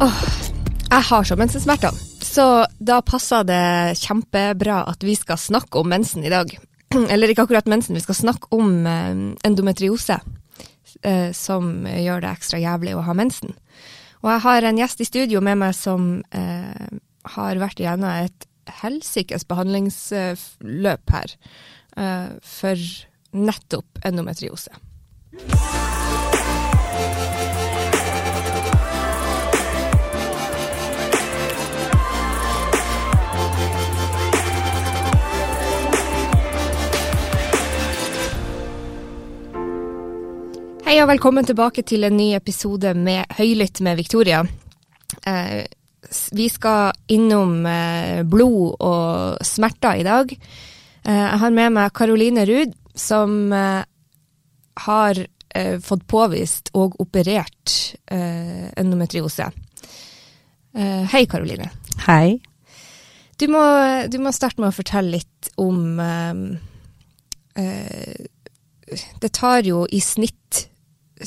Åh, jeg har så mensensmerter, så da passer det kjempebra at vi skal snakke om mensen i dag. Eller ikke akkurat mensen, vi skal snakke om eh, endometriose, eh, som gjør det ekstra jævlig å ha mensen. Og jeg har en gjest i studio med meg som eh, har vært igjennom et helsikes behandlingsløp her for nettopp endometriose. Hei og velkommen tilbake til en ny episode med Høylytt med Victoria. Eh, vi skal innom eh, blod og smerter i dag. Eh, jeg har med meg Karoline Ruud, som har eh, fått påvist og operert eh, endometriose. hei, Karoline. Hei. Du må, du må, starte med å fortelle litt om Det tar jo i snitt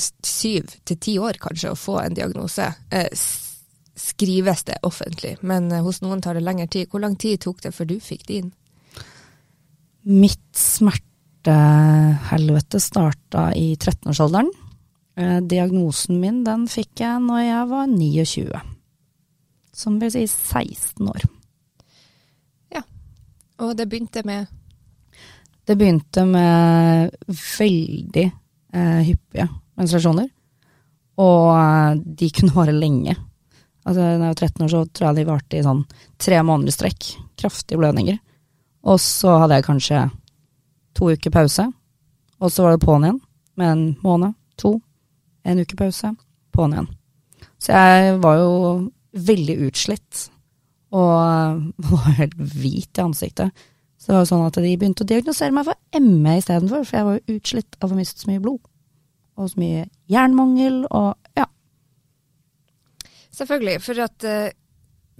syv til ti år kanskje å få en diagnose. Eh, skrives det offentlig, men eh, hos noen tar det lengre tid. Hvor lang tid tok det før du fikk din? Mitt smertehelvete starta i 13-årsalderen. Eh, diagnosen min den fikk jeg når jeg var 29. Som vil si 16 år. Ja. Og det begynte med Det begynte med veldig eh, hyppige menstruasjoner. Og eh, de kunne vare lenge. Altså, da jeg var 13 år, så tror jeg de varte i sånn tre måneder strekk. Kraftige blødninger. Og så hadde jeg kanskje to uker pause, og så var det på'n igjen med en måned, to, en uke pause, på'n igjen. Så jeg var jo veldig utslitt, og var helt hvit i ansiktet. Så det var jo sånn at de begynte å diagnosere meg for ME istedenfor, for jeg var jo utslitt av å miste så mye blod og så mye jernmangel og ja. Selvfølgelig, for at uh,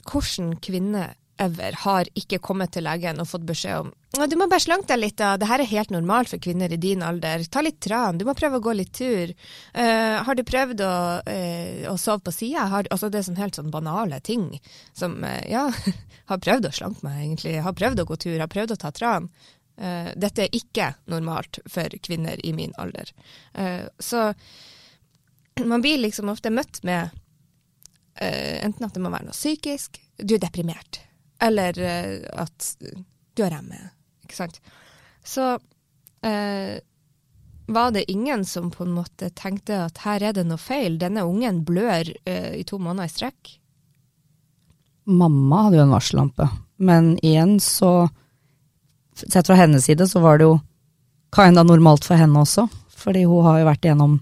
hvordan kvinne ever har ikke kommet til legen og fått beskjed om du må bare slanke deg litt, da. Det her er helt normalt for kvinner i din alder. Ta litt tran. Du må prøve å gå litt tur. Uh, har du prøvd å, uh, å sove på sida? Altså det er sånn helt sånn banale ting som uh, Ja, har prøvd å slanke meg, egentlig. Har prøvd å gå tur. Har prøvd å ta tran. Dette er ikke normalt for kvinner i min alder. Så man blir liksom ofte møtt med enten at det må være noe psykisk, du er deprimert, eller at du har ME. Ikke sant. Så var det ingen som på en måte tenkte at her er det noe feil, denne ungen blør i to måneder i strekk? Mamma hadde jo en varsellampe, men igjen så sett fra hennes side så var det jo kinda normalt for henne også, fordi hun har jo vært igjennom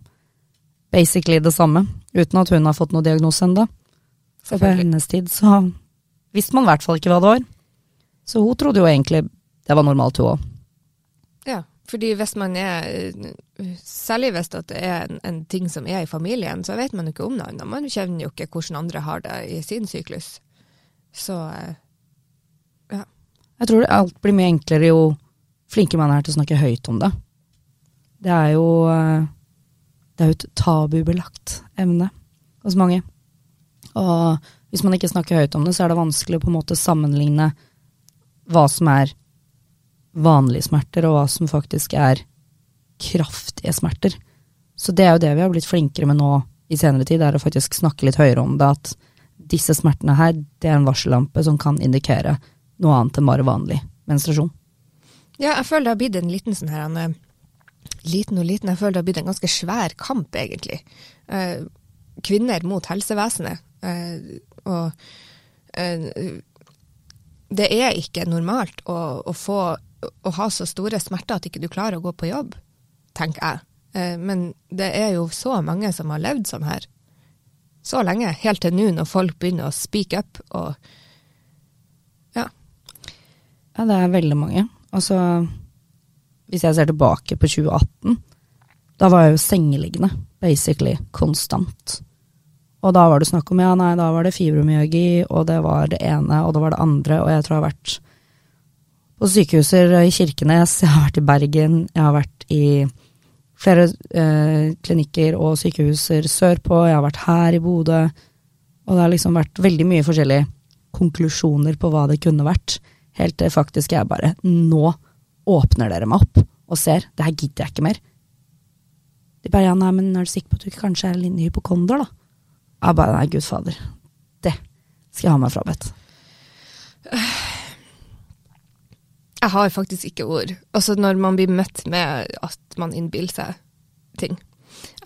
basically det samme, uten at hun har fått noen diagnose ennå. Så på hennes tid så visste man i hvert fall ikke hva det var. Så hun trodde jo egentlig det var normalt, hun òg. Ja, fordi hvis man er Særlig hvis det er en, en, ting som er i familien, så vet man jo ikke om noe annet. Man kjenner jo ikke hvordan andre har det i sin syklus. Så ja. jeg tror alt blir mye enklere jo flinkere man er til å snakke høyt om det. Det er jo eh, det er jo et tabubelagt emne hos mange. Og hvis man ikke snakker høyt om det, så er det vanskelig å på en måte sammenligne hva som er vanlige smerter, og hva som faktisk er kraftige smerter. Så det er jo det vi har blitt flinkere med nå i senere tid, er å faktisk snakke litt høyere om det. At disse smertene her, det er en varsellampe som kan indikere noe annet enn bare vanlig menstruasjon. Ja, jeg føler det har blitt en liten sånn her en, Liten og liten, jeg føler det har blitt en ganske svær kamp, egentlig. Eh, kvinner mot helsevesenet. Og eh, det er ikke normalt å, å, få, å, ha så store smerter at ikke du klarer å gå på jobb, tenker jeg. Eh, men det er jo så mange som har levd sånn her så lenge, helt til nå når folk begynner å speak up og ja, det er veldig mange. Altså, hvis jeg ser tilbake på 2018, da var jeg jo sengeliggende, basically, konstant. Og da var det snakk om, ja, nei, da var det fibromyalgi, og det var det ene, og det var det andre, og jeg tror jeg har vært på sykehuser i Kirkenes, jeg har vært i Bergen, jeg har vært i flere eh, klinikker og sykehuser sørpå, jeg har vært her i Bodø, og det har liksom vært veldig mye forskjellige konklusjoner på hva det kunne vært, helt til faktisk jeg bare Nå åpner dere meg opp og ser, det her gidder jeg ikke mer. De bare ja, nei, men er du sikker på at du kanskje er en liten hypokonder, da? Jeg bare nei, gud fader, det skal jeg ha meg frabedt. Jeg har faktisk ikke ord. Altså når man blir møtt med at man innbiller seg ting.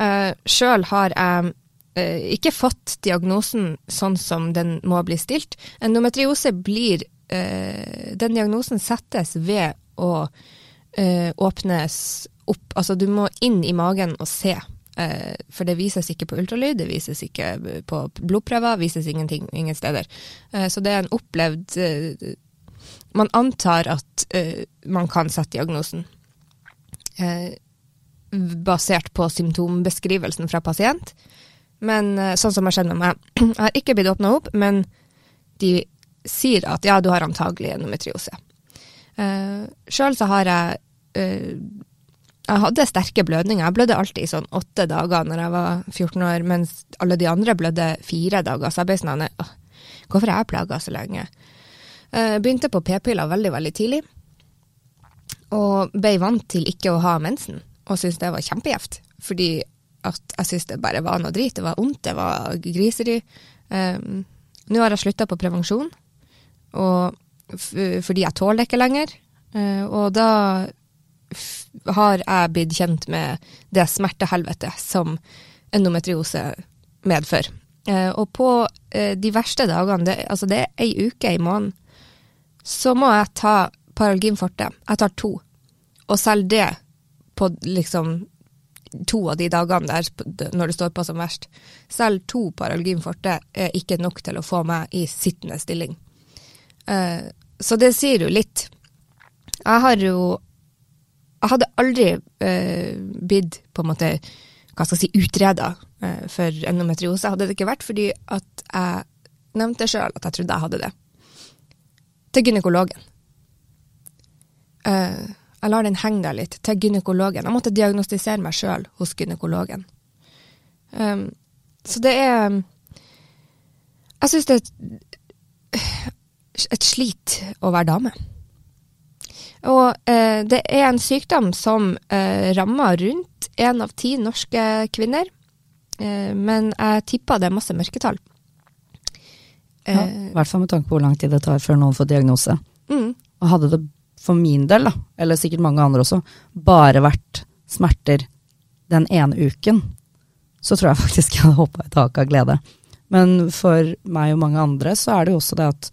Uh, Sjøl har jeg uh, ikke fått diagnosen sånn som den må bli stilt. Endometriose blir uh, Den diagnosen settes ved å uh, åpnes opp. Altså du må inn i magen og se. For det vises ikke på ultralyd, det vises ikke på blodprøver, vises ingenting ingen steder. så det er en opplevd man antar at uh, man kan sette diagnosen uh, basert på symptombeskrivelsen fra pasient. Men uh, sånn som jeg kjenner meg, jeg har ikke blitt åpna opp, men de sier at ja, du har antagelig endometriose. Uh, Sjøl så har jeg Jeg hadde sterke blødninger. Jeg blødde alltid i sånn åtte dager når jeg var 14 år, mens alle de andre blødde fire dager. Så jeg ble sånn Hvorfor er jeg plaga så lenge? Jeg eh, begynte på p-piller veldig, veldig tidlig. Og ble vant til ikke å ha mensen, og syntes det var kjempegjevt. Fordi at jeg syntes det bare var noe drit. Det var vondt, det var griseri. Um, nå har jeg slutta på prevensjon, fordi jeg tåler det ikke lenger. Uh, og da har jeg blitt kjent med det smertehelvetet som endometriose medfører. Uh, og på uh, de verste dagene, det, altså det er ei uke i måneden, så må jeg ta Paralgin forte. Jeg tar to. Og selv det på liksom to av de dagene der når det står på som verst. Selv to Paralgin forte er ikke nok til å få meg i sittende stilling. Uh, så det sier jo litt. Jeg har jo Jeg hadde aldri eh, blitt på en måte hva skal jeg si, utreda eh, for endometriose, hadde det ikke vært fordi at jeg nevnte sjøl at jeg trodde jeg hadde det til gynekologen. Eh, jeg lar den henge der litt. Til gynekologen. Jeg måtte diagnostisere meg sjøl hos gynekologen. Um, så det er Jeg syns det er et slit å være dame. Og eh, det er en sykdom som eh, rammer rundt én av ti norske kvinner. men jeg tipper det er masse mørketall. Ja, I hvert fall med tanke på hvor lang tid det tar før noen får diagnose. Mm. Og hadde det for min del, da, eller sikkert mange andre også, bare vært smerter den ene uken, så tror jeg faktisk jeg hadde hoppa i taket av glede. Men for meg og mange andre så er det jo også det at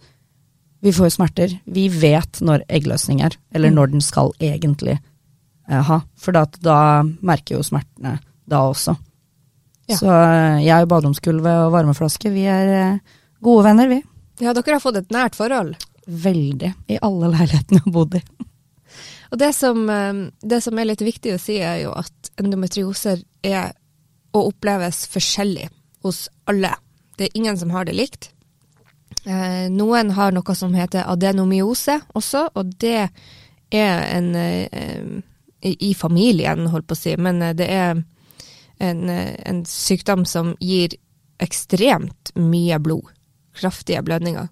vi får jo smerter. Vi vet når eggløsning er, eller mm. når den skal egentlig eh, ha. For da, da merker jo smertene da også. Ja. Så eh, jeg og baderomsgulvet og varmeflaske, vi er eh, Gode venner, vi. Ja, dere har fått et nært forhold? Veldig. I alle leilighetene jeg har bodd i. Og det som, eh, det som, er litt viktig å si, er jo at endometrioser er å oppleves forskjellig hos alle. Det er ingen som har det likt. Eh, noen har noe som heter adenomyose også, og det er en eh, i familien, holdt på å si, men det er en, en sykdom som gir ekstremt mye blod kraftige blødninger,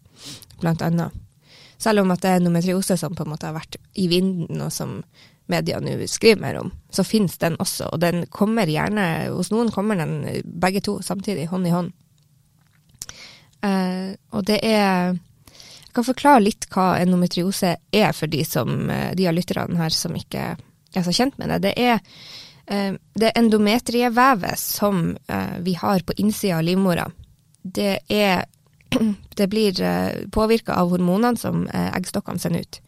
blant annet. Selv om at det er endometriose som på en måte har vært i vinden, og som media nå skriver mer om, så finnes den også. Og den kommer gjerne Hos noen kommer den begge to samtidig, hånd i hånd. Eh, og det er Jeg kan forklare litt hva endometriose er for de, som, eh, de av lytterne her som ikke er så kjent med det. Det er eh, det endometrievevet som eh, vi har på innsida av livmora. Det er det blir påvirka av hormonene som eggstokkene sender ut.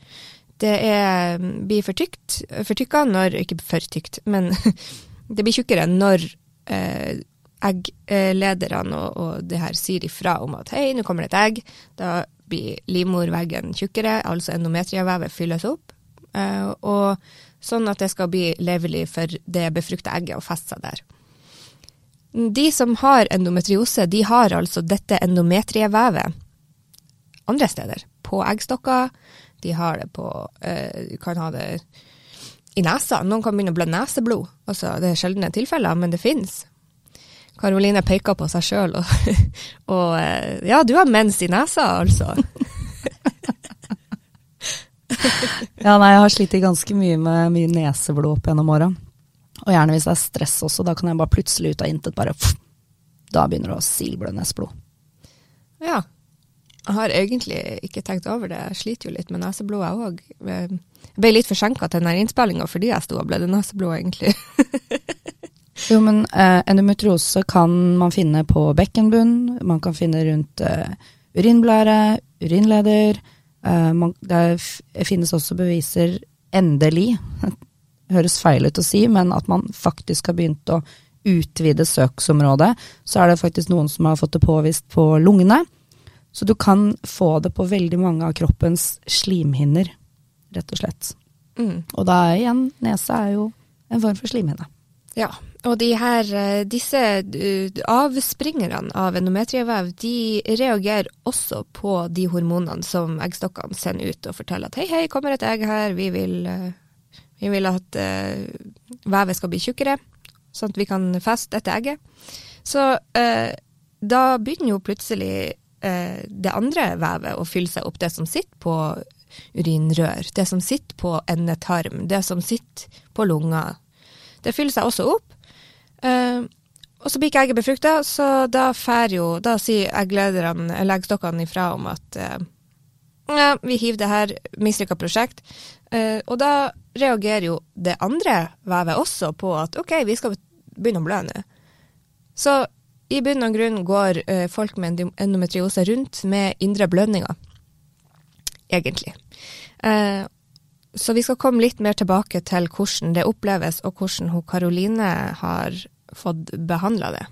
Det er, blir for tykt, for når Ikke for tykt, men det blir tjukkere når egglederne og, og, det her sier ifra om at hei, nå kommer det et egg. Da blir livmorveggen tjukkere, altså endometriavevet fylles opp. Eh, og sånn at det skal bli levelig for det befrukta egget å feste seg der. De som har endometriose, de har altså dette endometrievevet andre steder. På eggstokker, de har det på uh, kan ha det i nesa. Noen kan begynne å blø neseblod. Altså, det er sjeldne tilfeller, men det fins. Karoline peker på seg sjøl og, og eh, Ja, du har mens i nesa, altså. ja, nei, jeg har slitt ganske mye med mye neseblod opp gjennom åra. Og gjerne hvis det er stress også, da kan jeg bare plutselig ut av intet bare pff, Da begynner det å silblø neseblod. Ja. Jeg har egentlig ikke tenkt over det. Jeg sliter jo litt med neseblod, jeg òg. Jeg ble litt forsinka til denne innspillinga fordi jeg sto og blødde neseblod, egentlig. jo, men eh, endometriose kan man finne på bekkenbunn, man kan finne rundt eh, urinblære, urinleder. Eh, man, det finnes også beviser, endelig, høres feil ut å si, men at man faktisk har begynt å utvide søksområdet, så er det faktisk noen som har fått det påvist på lungene. Så du kan få det på veldig mange av kroppens slimhinner, rett og slett. Mm. Og da igjen, nese er jo en form for slimhinne. Ja, og her, eh, disse eh, avspringerne av endometrievev de reagerer også på de hormonene som eggstokkene sender ut og forteller at hei, hei, kommer et egg her, vi vil, eh, vi vil at vevet skal bli tjukkere, sånn at vi kan feste dette egget. Så uh, da begynner jo plutselig uh, det andre vevet å fylle seg opp, det som sitter på urinrør, det som sitter på endetarm, det som sitter på lunger. Det fyller seg også opp. Uh, og så blir ikke egget befrukta, så da fær jo Da sier egglederne, eller eggstokkene ifra om at uh, ja, vi hiver det her, mislykka prosjekt. Uh, og da reagerer jo det andre vevet også på at OK, vi skal begynne å blø nå. Så i bunn og grunn går uh, folk med endometriose rundt med indre blødninger, egentlig. Uh, så vi skal komme litt mer tilbake til hvordan det oppleves, og hvordan hun Karoline har fått behandla det.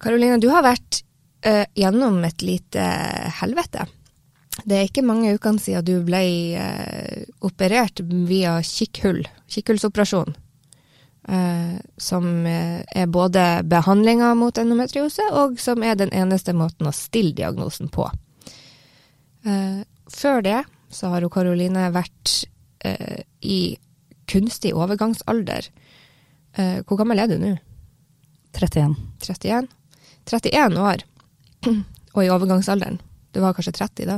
Karoline, du har vært uh, gjennom et lite helvete. Det er ikke mange ukene siden du ble uh, operert via kikkhull, kikkhullsoperasjon. Uh, som er både behandlinga mot endometriose, og som er den eneste måten å stille diagnosen på. Uh, før det så har Karoline vært i kunstig overgangsalder. hvor gammel er du nå? 31. 31? 31 år, og i overgangsalderen. Du var kanskje 30 da?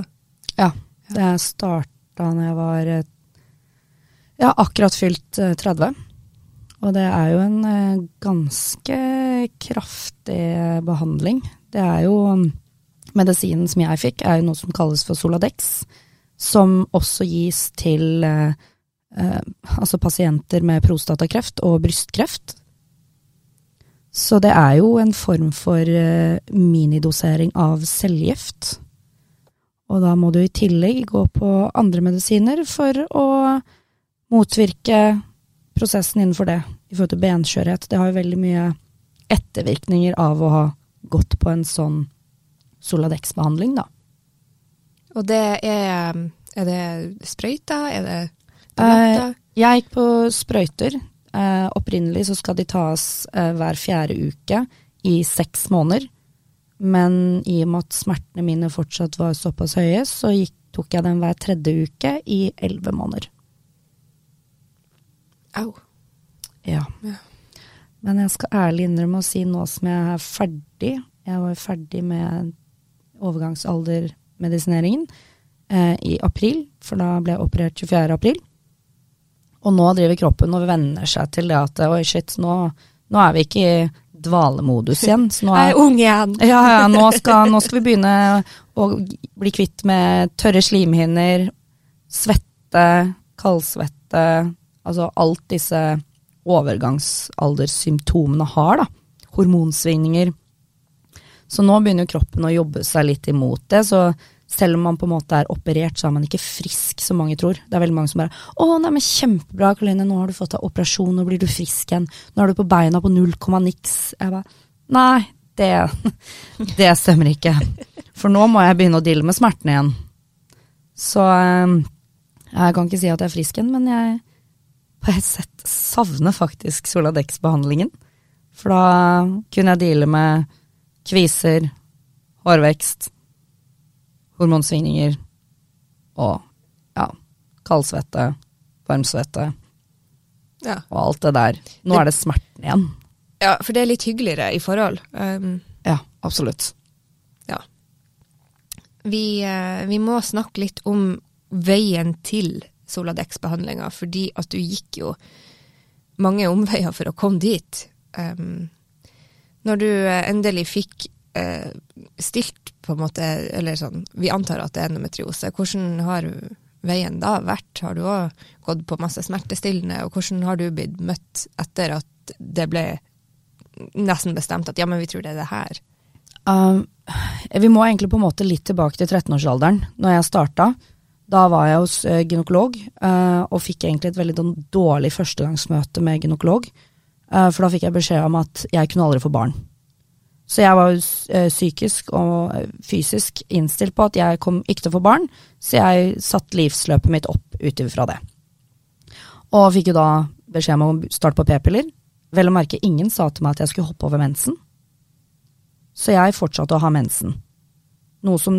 Ja. Jeg starta da jeg var ja, akkurat fylt 30. Og det er jo en eh, ganske kraftig behandling. Det er jo um, Medisinen som jeg fikk, er jo noe som kalles for Soladex, som også gis til eh, eh, altså pasienter med prostatakreft og brystkreft. Så det er jo en form for eh, minidosering av cellegift. Og da må du i tillegg gå på andre medisiner for å motvirke prosessen innenfor det i forhold til benskjørhet. Det har jo veldig mye ettervirkninger av å ha gått på en sånn Soladex-behandling, da. Og det er Er det sprøyter? Er det tabletter? Eh, jeg gikk på sprøyter. Eh, opprinnelig så skal de tas eh, hver fjerde uke i seks måneder. Men i og med at smertene mine fortsatt var såpass høye, så gikk, tok jeg den hver tredje uke i elleve måneder. Au. Ja. ja. Men jeg skal ærlig innrømme å si nå som jeg er ferdig Jeg var ferdig med overgangsaldermedisineringen eh, i april, for da ble jeg operert 24. april. Og nå driver kroppen og venner seg til det at oi, shit, nå, nå er vi ikke i dvalemodus igjen. Så nå er, jeg er ung igjen. Ja, ja nå, skal, nå skal vi begynne å bli kvitt med tørre slimhinner, svette, kaldsvette, altså alt disse overgangsalderssymptomene har, da. Hormonsvingninger. Så nå begynner jo kroppen å jobbe seg litt imot det. Så selv om man på en måte er operert, så er man ikke frisk, som mange tror. Det er veldig mange som bare 'Å, nei, men kjempebra, Karoline, nå har du fått deg operasjon, nå blir du frisk igjen'. 'Nå er du på beina på null komma niks'. Jeg bare Nei, det, det stemmer ikke. For nå må jeg begynne å deale med smertene igjen. Så eh, jeg kan ikke si at jeg er frisk igjen, men jeg på et sett savner faktisk Soladex-behandlingen. For da kunne jeg deale med kviser, hårvekst, hormonsvingninger og ja, kaldsvette, varmsvette Ja. og alt det der. Nå er det smerten igjen. ja, for det er litt hyggeligere i forhold. Um, Ja, absolutt. ja. Vi, eh, vi må snakke litt om veien til Soladex-behandlinga, fordi at du gikk jo mange omveier for å komme dit. Um, når du eh, endelig fikk uh, stilt på en måte, eller sånn, vi antar at det er endometriose, hvordan har veien da vært? Har du òg gått på masse smertestillende, og hvordan har du blitt møtt etter at det ble nesten bestemt at ja, men vi tror det er det her? Um, vi må egentlig på en måte litt tilbake til 13-årsalderen. Når jeg starta, da var jeg hos uh, gynekolog, uh, og fikk egentlig et veldig dårlig førstegangsmøte med gynekolog. Uh, for da fikk jeg beskjed om at jeg kunne aldri få barn. Så jeg var jo psykisk og fysisk innstilt på at jeg kom ikke til å få barn, så jeg satte livsløpet mitt opp ut ifra det. Og fikk jo da beskjed om å starte på p-piller. Vel å merke, ingen sa til meg at jeg skulle hoppe over mensen. Så jeg fortsatte å ha mensen. Noe som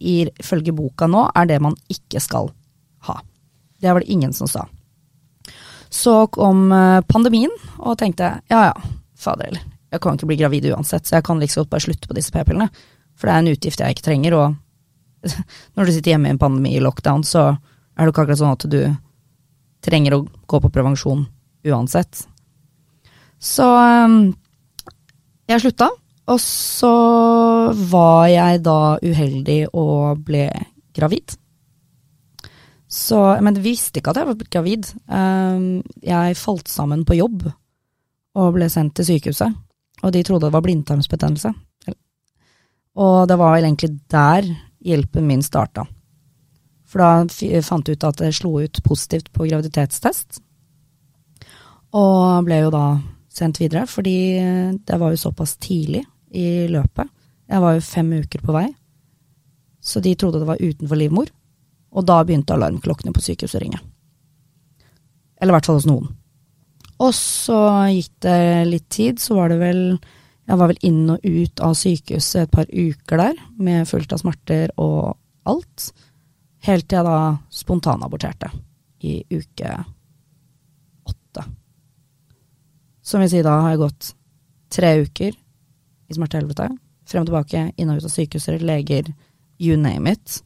ifølge boka nå er det man ikke skal ha. Det var det ingen som sa. Så kom eh, pandemien, og tenkte ja ja, fader heller. Jeg kan ikke bli gravid uansett, så jeg kan like godt bare slutte på disse p-pillene. For det er en utgift jeg ikke trenger, og når du sitter hjemme i en pandemi i lockdown, så er det ikke akkurat sånn at du trenger å gå på prevensjon uansett. Så um, jeg slutta, og så var jeg da uheldig og ble gravid. Så, men jeg visste ikke at jeg var gravid. Um, jeg falt sammen på jobb og ble sendt til sykehuset. Og de trodde det var blindtarmsbetennelse. Og det var vel egentlig der hjelpen min starta. For da fant jeg ut at det slo ut positivt på graviditetstest. Og ble jo da sendt videre, fordi det var jo såpass tidlig i løpet. Jeg var jo fem uker på vei. Så de trodde det var utenfor livmor. Og da begynte alarmklokkene på sykehuset å ringe. Eller i hvert fall hos noen. Og så gikk det litt tid, så var det vel Jeg var vel inn og ut av sykehuset et par uker der, med fullt av smerter og alt. Helt til jeg da spontanaborterte i uke åtte. Som vil si, da har jeg gått tre uker i smertehelvete. Frem og tilbake, inn og ut av sykehuset, leger, you name it.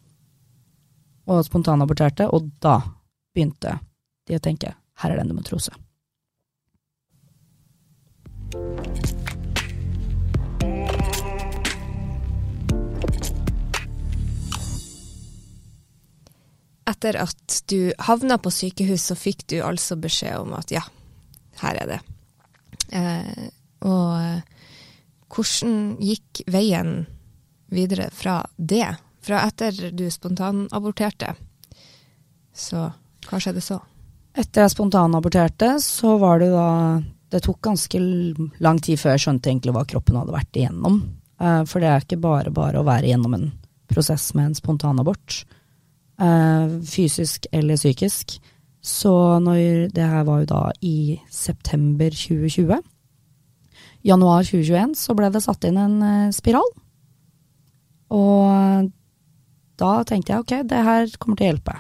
Og spontanaborterte, og da begynte de å tenke her er det endometrose. Etter at du havna på sykehus, så fikk du altså beskjed om at ja, her er det. Eh, og hvordan gikk veien videre fra det? Fra etter du spontanaborterte, så hva skjedde så? Etter jeg spontanaborterte, så var det da Det tok ganske lang tid før jeg skjønte egentlig hva kroppen hadde vært igjennom. Eh, for det er ikke bare bare å være igjennom en prosess med en spontanabort. Uh, fysisk eller psykisk. Så når Det her var jo da i september 2020. Januar 2021 så ble det satt inn en uh, spiral. Og da tenkte jeg ok, det her kommer til å hjelpe.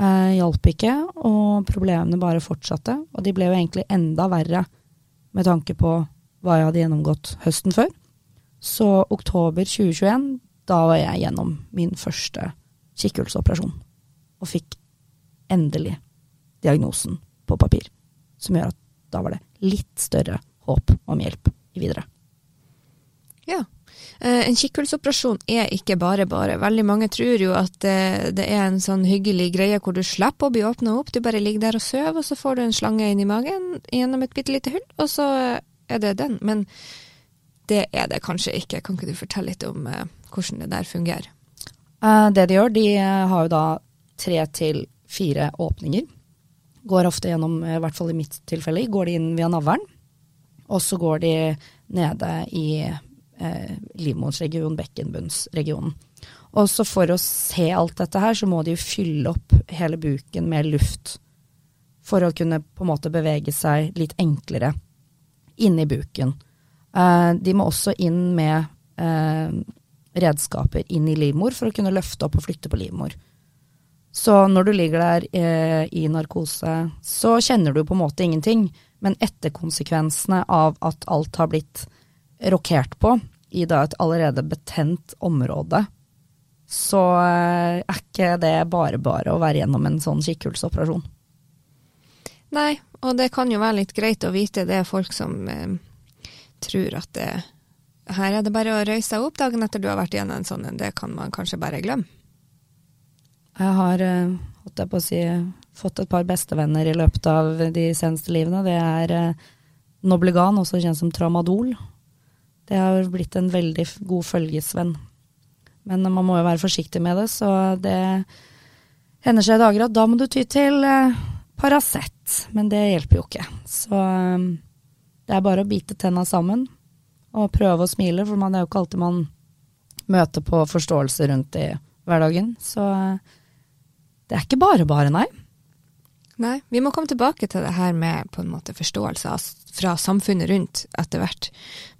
Eh, hjalp ikke, og problemene bare fortsatte. Og de ble jo egentlig enda verre med tanke på hva jeg hadde gjennomgått høsten før. Så oktober 2021, da var jeg gjennom min første kikkhullsoperasjon. Og fikk endelig diagnosen på papir. Som gjør at da var det litt større håp om hjelp i videre. Ja. Eh, en kikkhullsoperasjon er ikke bare bare. Veldig mange tror jo at det, det, er en sånn hyggelig greie hvor du slipper å bli åpna opp. Du bare ligger der og sover, og så får du en slange inn i magen gjennom et bitte lite hull, og så er det den. Men det er det kanskje ikke. Kan ikke du fortelle litt om eh, hvordan det der fungerer? Det de gjør, de har jo da tre til fire åpninger. Går ofte gjennom, i hvert fall i mitt tilfelle, går de inn via navlen. Og så går de nede i eh, livmorsregionen, bekkenbunnsregionen. Og så for å se alt dette her, så må de jo fylle opp hele buken med luft. For å kunne på en måte bevege seg litt enklere inni buken. Eh, de må også inn med eh, redskaper inn i livmor for å kunne løfte opp og flytte på livmor. Så når du ligger der eh, i narkose, så kjenner du på en måte ingenting. Men etterkonsekvensene av at alt har blitt rokert på i da et allerede betent område, så eh, er ikke det bare bare å være gjennom en sånn kikkhullsoperasjon. Nei, og det kan jo være litt greit å vite det er folk som eh, tror at det her er det bare å røyse seg opp dagen etter du har vært igjennom en sånn en. Det kan man kanskje bare glemme. Jeg har eh, jeg på å si, fått et par bestevenner i løpet av de seneste livene. Det er eh, Noblegan, også kjent som Tramadol. Det har blitt en veldig god følgesvenn. Men man må jo være forsiktig med det, så det hender seg i dager at da må du ty til eh, Paracet. Men det hjelper jo ikke. Så det er bare å bite tenna sammen og prøve å smile, for man er jo ikke alltid man møter på forståelse rundt i hverdagen. Så det er ikke bare bare, nei. Nei, vi må komme tilbake til det her med på en måte forståelse fra samfunnet rundt etter hvert.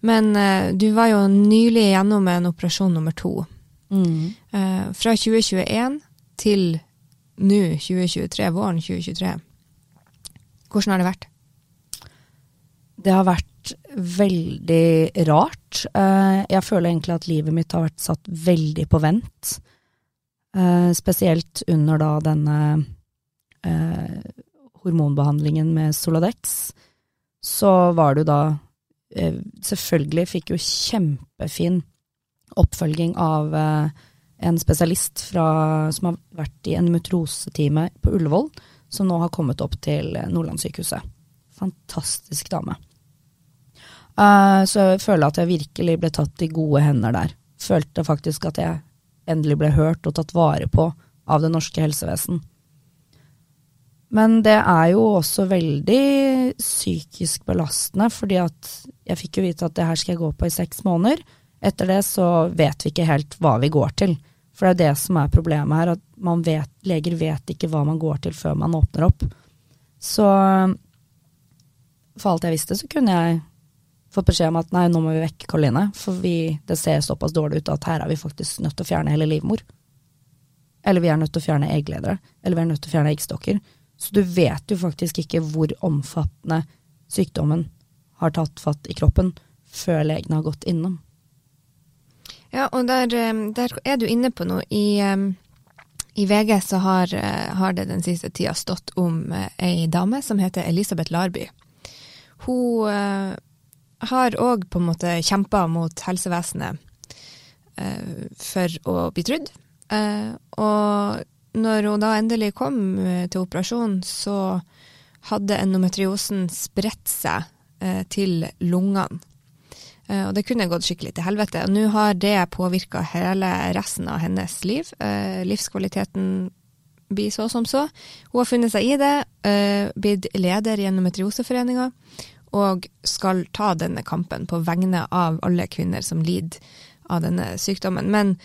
Men uh, du var jo nylig gjennom en operasjon nummer to. Mm. Uh, fra 2021 til nå 2023, våren 2023. Hvordan har det vært? Det har vært veldig rart. Uh, jeg føler egentlig at livet mitt har vært satt veldig på vent. Uh, spesielt under da denne uh, hormonbehandlingen med Soladex. Så var du da da Selvfølgelig fikk jo kjempefin oppfølging av en spesialist fra, som har vært i en mutrosetime på Ullevål, som nå har kommet opp til Nordlandssykehuset. Fantastisk dame. Uh, så jeg føler at jeg virkelig ble tatt i gode hender der. Følte faktisk at jeg endelig ble hørt og tatt vare på av det norske helsevesen. Men det er jo også veldig psykisk belastende, fordi at jeg fikk jo vite at det her skal jeg gå på i seks måneder. Etter det så vet vi ikke helt hva vi går til. For det er det som er problemet her, at vet, leger vet ikke hva man går til før man åpner opp. Så for alt jeg visste, så kunne jeg fått beskjed om at nei, nå må vi vekke Karoline, for vi, det ser såpass dårlig ut at her er vi faktisk nødt til å fjerne hele livmor. Eller vi er nødt til å fjerne eggledere, eller vi er nødt til å fjerne eggstokker. Så du vet jo faktisk ikke hvor omfattende sykdommen har tatt fatt i kroppen før legene har gått innom. Ja, og der, eh, der er du inne på noe. I, eh, i VG så har, eh, har, det den siste tida stått om ei dame som heter Elisabeth Larby. Hun har òg på en måte kjempa mot helsevesenet eh, for å bli trudd. Eh, og når hun da endelig kom eh, til operasjon, så hadde endometriosen spredt seg til lungene. Og det kunne gått skikkelig til helvete. Og nå har det påvirka hele resten av hennes liv. Livskvaliteten blir så som så. Hun har funnet seg i det, blitt leder i Endometrioseforeninga og skal ta denne kampen på vegne av alle kvinner som lider av denne sykdommen. Men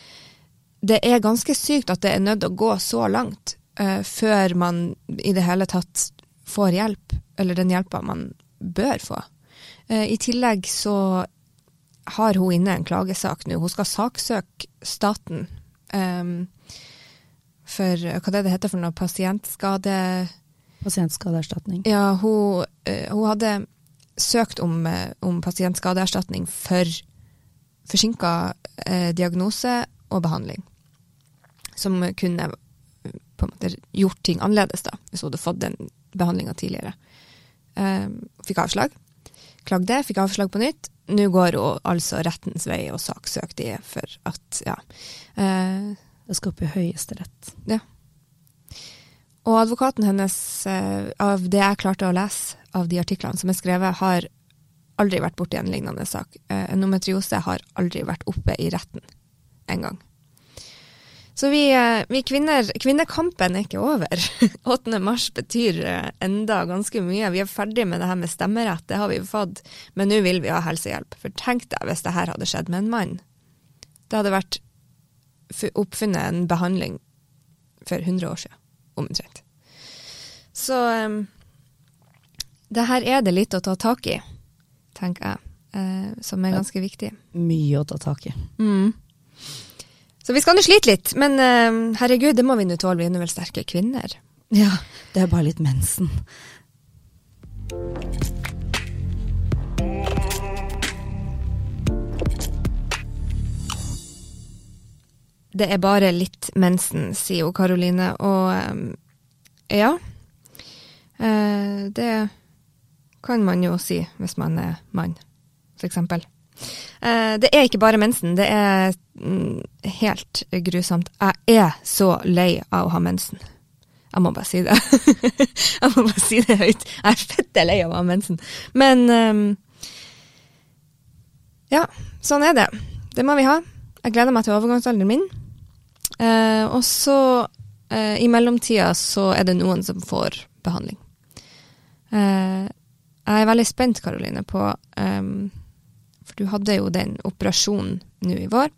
det er ganske sykt at det er nødt å gå så langt uh, før man i det hele tatt får hjelp, eller den hjelpa man bør få. Uh, I tillegg så har hun inne en klagesak nå. Hun skal saksøke staten um, for hva det, det heter for noe pasientskade... Pasientskadeerstatning. Ja, hun, hun hadde søkt om, eh, om pasientskadeerstatning for forsinka eh, diagnose og behandling. Som kunne på en måte gjort ting annerledes, da, hvis hun hadde fått den behandlinga tidligere. Eh, fikk avslag. Klagde, fikk avslag på nytt. Nå går hun altså rettens vei og saksøker de for at, ja eh, Det skal opp i Høyesterett. Ja. Og advokaten hennes, eh, av det jeg klarte å lese av de artiklene som er skrevet, har aldri vært borti en lignende sak. Eh, endometriose har aldri vært oppe i retten en gang. Så vi, eh, vi kvinner Kvinnekampen er ikke over. 8. mars betyr enda ganske mye. Vi er ferdig med det her med stemmerett, det har vi fått, men nå vil vi ha helsehjelp. For tenk deg hvis det her hadde skjedd med en mann. Det hadde vært oppfunnet en behandling for 100 år siden omtrent. Så um, det her er det litt å ta tak i, tenker jeg. eh, som er ganske viktig. Mye å ta tak i. Mm. Så vi skal nå slite litt, men eh, herregud, det må vi nå tåle. Vi er nå vel sterke kvinner. Ja, det er bare litt mensen. Det er bare litt mensen, sier jo Karoline, og eh, ja. Det kan man jo si hvis man er mann, eksempel. Eh, det er ikke bare mensen, det er mm, helt grusomt. Jeg er så lei av å ha mensen. Jeg må bare si det. jeg må bare si det høyt. Jeg er fette lei av å ha mensen. Men um, ja, sånn er det. Det må vi ha. Jeg gleder meg til overgangsalderen min. Uh, og så, uh, i mellomtida, så er det noen som får behandling. Jeg er veldig spent, Karoline, på um, For du hadde jo den operasjonen nå i vår.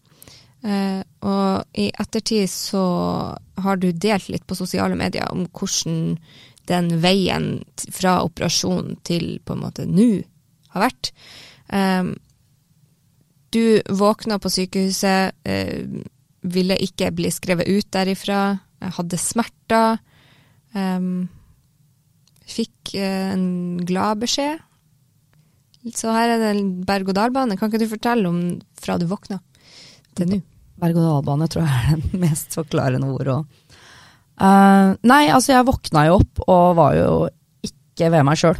Uh, og i ettertid så har du delt litt på sosiale medier om hvordan den veien fra operasjonen til på en måte nå har vært. Um, du våkna på sykehuset, uh, ville ikke bli skrevet ut derifra, hadde smerter. Um, fikk uh, en glad beskjed. Så her er det en berg-og-dal-bane. Kan ikke du fortelle om fra du våkna til nå? Berg-og-dal-bane tror jeg er det mest forklarende ordet. Uh, nei, altså jeg våkna jo opp og var jo ikke ved meg sjøl.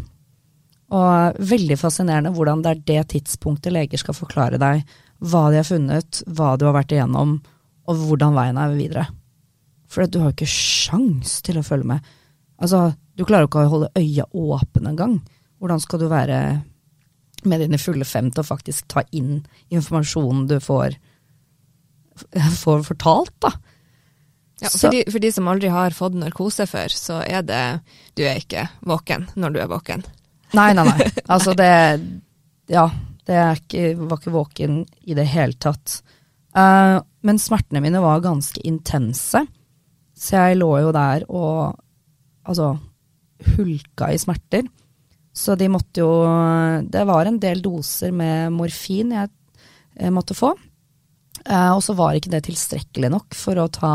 Og veldig fascinerende hvordan det er det tidspunktet leger skal forklare deg hva de har funnet, hva du har vært igjennom, og hvordan veien er videre. For du har jo ikke sjans til å følge med. Altså, du klarer jo ikke å holde øya åpne engang. Hvordan skal du være med dine fulle fem til å faktisk ta inn informasjonen du får får fortalt, da. Ja, for, de, for de som aldri har fått narkose før, så er det Du er ikke våken når du er våken. Nei, nei, nei. Altså det Ja, det ikke, var ikke våken i det hele tatt. Uh, men smertene mine var ganske intense, så jeg lå jo der og altså hulka i smerter. Så de måtte jo Det var en del doser med morfin jeg, måtte få. Uh, og så var ikke det tilstrekkelig nok for å ta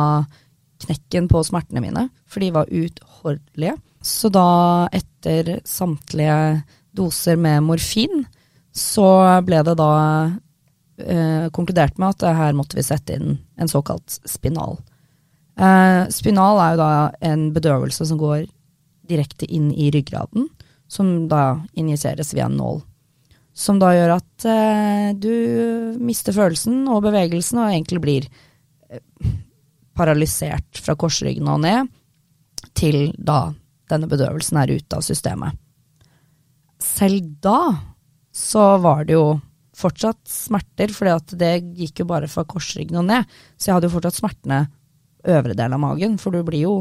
knekken på smertene mine, for de var uutholdelige. Så da, etter samtlige doser med morfin, så ble det da eh, konkludert med at her måtte vi sette inn en såkalt spinal. Uh, spinal er jo da en bedøvelse som går direkte inn i ryggraden, som da injiseres via en nål som da gjør at eh, du mister følelsen og bevegelsen og egentlig blir eh, paralysert fra korsryggen og ned, til da denne bedøvelsen er ute av systemet. Selv da så var det jo fortsatt smerter, for det gikk jo bare fra korsryggen og ned, så jeg hadde jo fortsatt smertene øvre del av magen, for du blir jo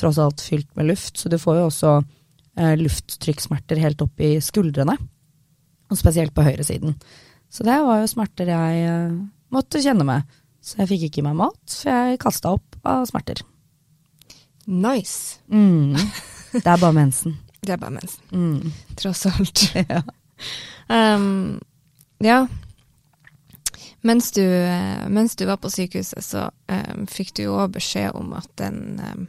tross alt fylt med luft, så du får jo også eh, lufttrykksmerter helt opp i skuldrene og spesielt på høyresiden. Så det var jo smerter jeg eh, måtte kjenne med. Så jeg fikk ikke i meg mat, for jeg kasta opp av smerter. Nice. Mm. Det er bare mensen. det er bare mensen. Mm. Tross alt. ja. Um, ja. Mens du, eh, mens du, var på sykehuset, så um, fikk du jo òg beskjed om at den um,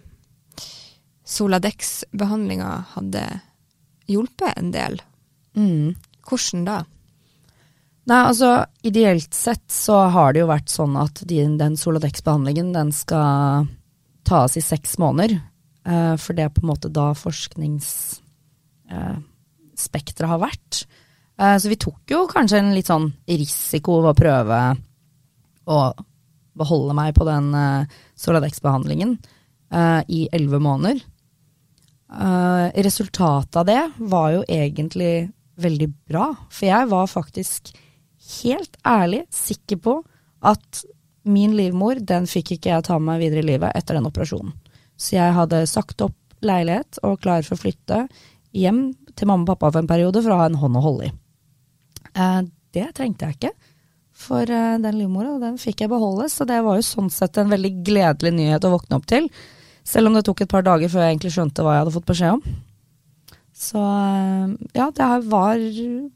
Soladex-behandlinga hadde hjulpet en del. Mm. Hvordan da? Nei, altså ideelt sett så har det jo vært sånn at de, den Soladex-behandlingen den skal tas i seks måneder. Uh, for det er på en måte da forskningsspekteret uh, har vært. Uh, så vi tok jo kanskje en litt sånn risiko ved å prøve å beholde meg på den uh, Soladex-behandlingen i elleve måneder. resultatet av det var jo egentlig veldig bra. For jeg var faktisk helt ærlig sikker på at min livmor, den fikk ikke jeg ta med meg videre i livet etter den operasjonen. Så jeg hadde sagt opp leilighet og klar for å flytte hjem til mamma og pappa for en periode for å ha en hånd å holde i. Eh, det trengte jeg ikke, for eh, den livmora den fikk jeg beholde, så det var jo sånn sett en veldig gledelig nyhet å våkne opp til. Selv om det tok et par dager før jeg egentlig skjønte hva jeg hadde fått beskjed om. Så eh, ja, det var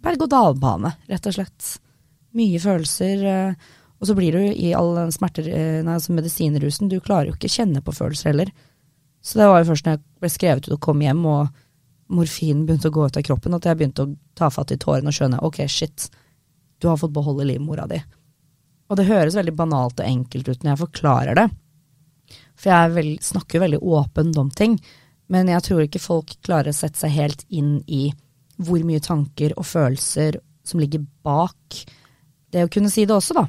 berg-og-dal-bane, rett og slett. Mye følelser. Og så blir du i all den smerter, nei, altså medisinrusen, du klarer jo ikke kjenne på følelser heller. Så det var jo først når jeg ble skrevet ut og kom hjem og morfinen begynte å gå ut av kroppen, at jeg begynte å ta fatt i tårene og skjønne ok, shit, du har fått beholde livmora di. Og det høres veldig banalt og enkelt ut når jeg forklarer det. For jeg vel, snakker veldig åpent om ting, men jeg tror ikke folk klarer å sette seg helt inn i hvor mye tanker og følelser som ligger bak det å kunne si det også, da.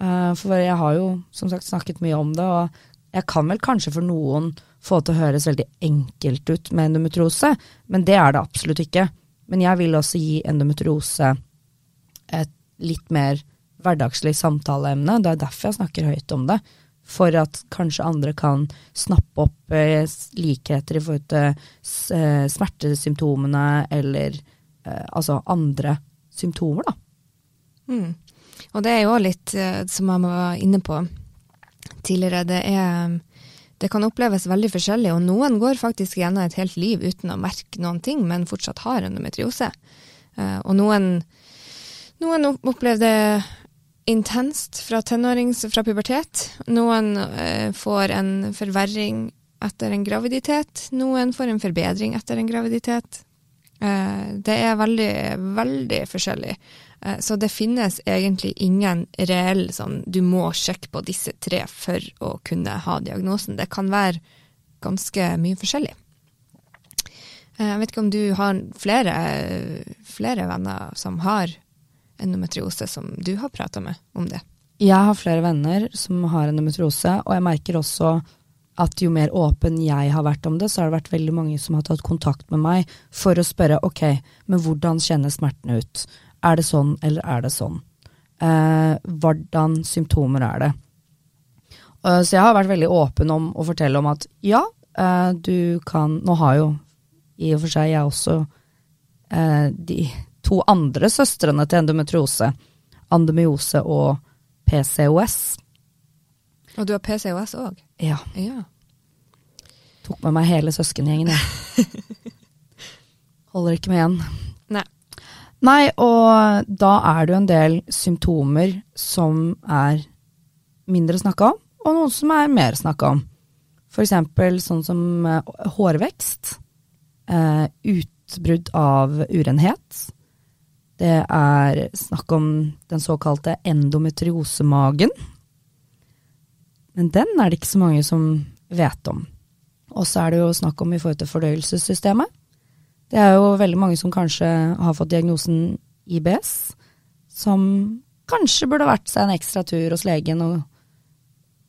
Eh, For jeg har jo som sagt snakket mye om det, og jeg kan vel kanskje for noen få det til å høres veldig enkelt ut med endometriose, men det er det absolutt ikke. Men jeg vil også gi endometriose et litt mer hverdagslig samtaleemne. Det er derfor jeg snakker høyt om det. For at kanskje andre kan snappe opp eh, likheter i forhold til eh, smertesymptomene, eller eh, altså andre symptomer, da. Mm. Og det er jo litt, som jeg var inne på tidligere, det er det kan oppleves veldig forskjellig, og noen går faktisk gjennom et helt liv uten å merke noen ting, men fortsatt har endometriose. Eh, Og noen, noen det intenst fra tenårings fra pubertet. Noen eh, får en forverring etter en graviditet. Noen får en forbedring etter en graviditet. Eh, det er veldig, veldig forskjellig. Eh, så det finnes egentlig ingen reell sånn du må sjekke på disse tre for å kunne ha diagnosen. Det kan være ganske mye forskjellig. Eh, jeg vet ikke om du har flere, flere venner som har endometriose, som du har prata med om det? Jeg har flere venner som har endometriose, og jeg merker også at jo mer åpen jeg har vært om det, så har det vært veldig mange som har tatt kontakt med meg for å spørre ok, men hvordan kjennes smertene ut? Er det sånn, eller er det sånn? Eh, hvordan symptomer er det? Eh, så jeg har vært veldig åpen om å fortelle om at ja, eh, du kan Nå har jo i og for seg jeg også eh, de to andre søstrene til endometriose, andemiose og PCOS. Og du har PCOS òg? Ja, Ja. tok med meg hele søskengjengen, jeg. Holder ikke med igjen. Nei. Og da er det jo en del symptomer som er mindre snakka om, og noen som er mer snakka om. Eksempel sånn som eh, hårvekst, eh, utbrudd av urenhet. Det er snakk om den såkalte endometriosemagen. Men den er det ikke så mange som vet om. Og så er det jo snakk om i forhold til fordøyelsessystemet. Det er jo veldig mange som kanskje har fått diagnosen IBS, som kanskje burde vært seg en ekstra tur hos legen og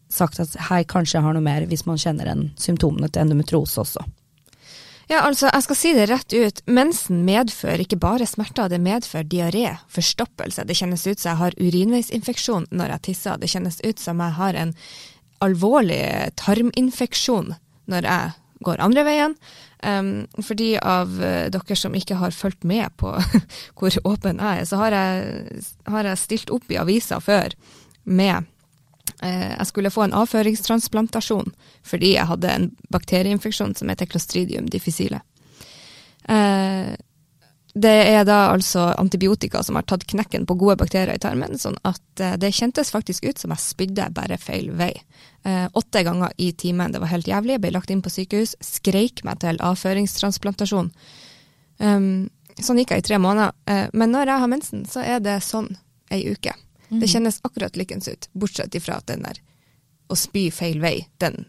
sagt at hei, kanskje jeg har noe mer, hvis man kjenner igjen symptomene til endometriose også. Ja, altså, jeg skal si det rett ut. Mensen medfører ikke bare smerter, det medfører diaré, forstoppelse. Det kjennes ut som jeg har urinveisinfeksjon når jeg tisser. Det kjennes ut som jeg har en alvorlig tarminfeksjon når jeg går andre veien. Um, for de av eh, dere som ikke har fulgt med på hvor åpen jeg er, så har jeg, har jeg stilt opp i avisa før med Eh, jeg skulle få en avføringstransplantasjon fordi jeg hadde en bakterieinfeksjon som heter clostridium difficile. Eh, det er da altså antibiotika som har tatt knekken på gode bakterier i tarmen, sånn at eh, det kjentes faktisk ut som jeg spydde bare feil vei. Eh, åtte ganger i timen, det var helt jævlig. Jeg ble lagt inn på sykehus, skreik meg til avføringstransplantasjon. Um, sånn gikk jeg i tre måneder. Eh, men når jeg har mensen, så er det sånn ei uke. Det kjennes akkurat likens ut, bortsett ifra at den der å spy feil vei, den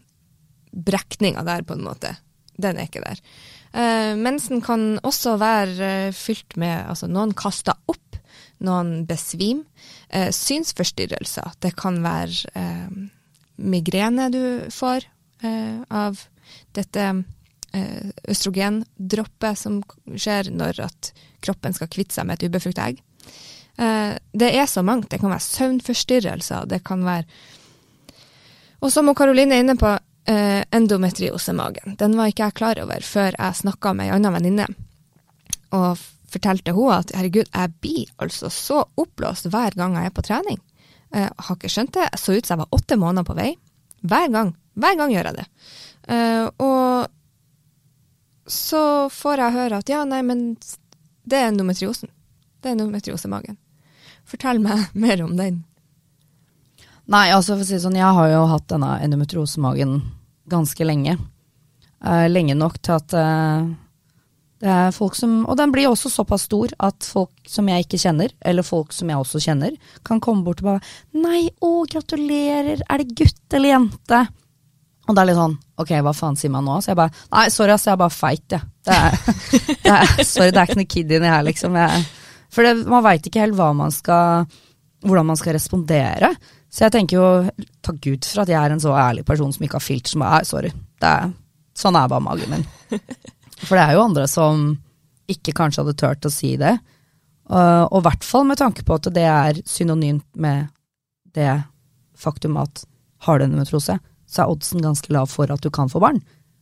brekninga der, på en måte, den er ikke der. Uh, mensen kan også være uh, fylt med Altså, noen kaster opp, noen besvim. Uh, synsforstyrrelser. Det kan være eh, migrene du får av dette østrogendroppet som skjer når at kroppen skal kvitte seg med et ubefruktet egg. Det er så mangt. Det kan være søvnforstyrrelser, det kan være Og som Karoline er inne på, eh, endometriosemagen. Den var ikke jeg klar over før jeg snakka med ei anna venninne. Og fortalte hun at herregud, jeg blir altså så oppblåst hver gang jeg er på trening. Eh, har ikke skjønt det. Jeg så ut som jeg var åtte måneder på vei. Hver gang. Hver gang gjør jeg det. Eh, og så får jeg høre at ja, nei, men det er endometriosen. Det er endometriosemagen. Fortell meg mer om den. Nei, altså for å si sånn, jeg har jo hatt denne endometriosemagen ganske lenge. Eh, lenge nok til at eh, det er folk som Og den blir også såpass stor at folk som jeg ikke kjenner, eller folk som jeg også kjenner, kan komme bort og bare Nei, å, gratulerer, er det gutt eller jente? Og det er litt sånn, ok, hva faen sier man nå? Så jeg bare, nei, sorry ass, jeg er bare feit, jeg. Er, sorry, det er ikke noe kid inni her, liksom. Jeg, for det, man veit ikke helt hva man skal, hvordan man skal respondere. Så jeg tenker jo, takk Gud for at jeg er en så ærlig person som ikke har filter som er, sorry, det er, sånn er bare magen min. For det er jo andre som ikke kanskje hadde turt å si det. Og i hvert fall med tanke på at det er synonymt med det faktum at har du endometrose, så er oddsen ganske lav for at du kan få barn.